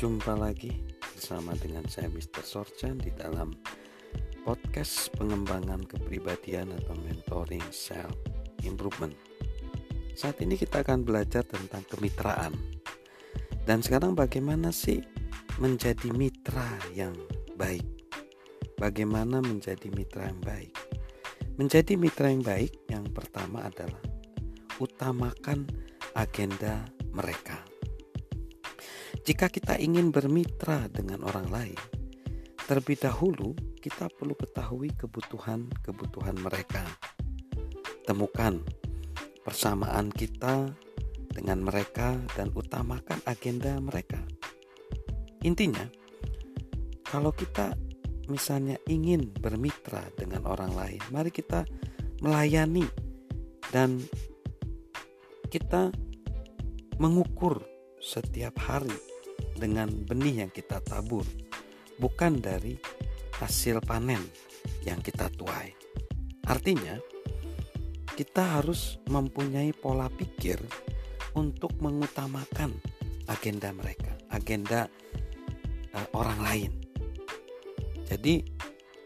Jumpa lagi bersama dengan saya Mr. Sorchan di dalam podcast pengembangan kepribadian atau mentoring self improvement. Saat ini kita akan belajar tentang kemitraan. Dan sekarang bagaimana sih menjadi mitra yang baik? Bagaimana menjadi mitra yang baik? Menjadi mitra yang baik yang pertama adalah utamakan agenda mereka. Jika kita ingin bermitra dengan orang lain, terlebih dahulu kita perlu ketahui kebutuhan-kebutuhan mereka. Temukan persamaan kita dengan mereka dan utamakan agenda mereka. Intinya, kalau kita misalnya ingin bermitra dengan orang lain, mari kita melayani dan kita mengukur setiap hari dengan benih yang kita tabur, bukan dari hasil panen yang kita tuai. Artinya, kita harus mempunyai pola pikir untuk mengutamakan agenda mereka, agenda uh, orang lain. Jadi,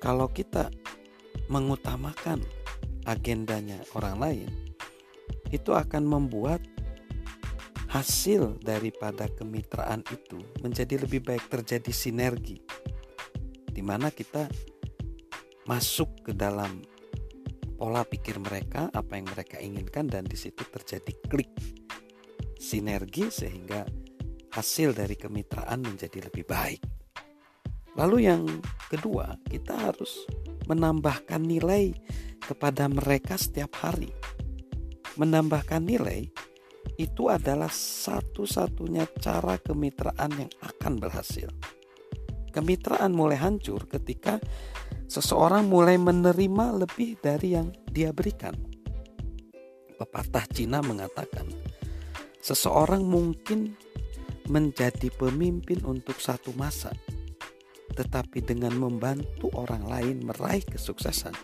kalau kita mengutamakan agendanya orang lain, itu akan membuat hasil daripada kemitraan itu menjadi lebih baik terjadi sinergi di mana kita masuk ke dalam pola pikir mereka apa yang mereka inginkan dan di situ terjadi klik sinergi sehingga hasil dari kemitraan menjadi lebih baik. Lalu yang kedua, kita harus menambahkan nilai kepada mereka setiap hari. Menambahkan nilai itu adalah satu-satunya cara kemitraan yang akan berhasil. Kemitraan mulai hancur ketika seseorang mulai menerima lebih dari yang dia berikan. Pepatah Cina mengatakan, seseorang mungkin menjadi pemimpin untuk satu masa, tetapi dengan membantu orang lain meraih kesuksesan,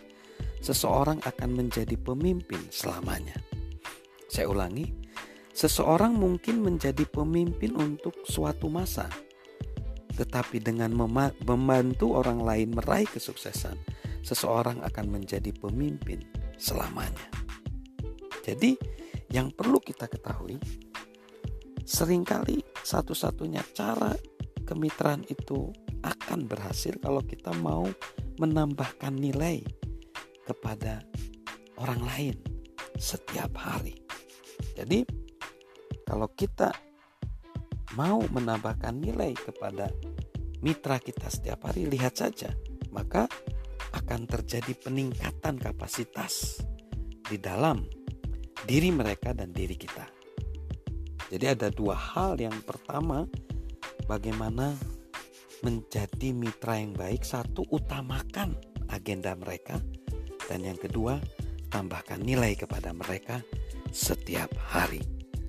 seseorang akan menjadi pemimpin selamanya. Saya ulangi, Seseorang mungkin menjadi pemimpin untuk suatu masa, tetapi dengan membantu orang lain meraih kesuksesan, seseorang akan menjadi pemimpin selamanya. Jadi, yang perlu kita ketahui, sering kali satu-satunya cara kemitraan itu akan berhasil kalau kita mau menambahkan nilai kepada orang lain setiap hari. Jadi, kalau kita mau menambahkan nilai kepada mitra kita setiap hari, lihat saja, maka akan terjadi peningkatan kapasitas di dalam diri mereka dan diri kita. Jadi ada dua hal. Yang pertama, bagaimana menjadi mitra yang baik. Satu, utamakan agenda mereka. Dan yang kedua, tambahkan nilai kepada mereka setiap hari.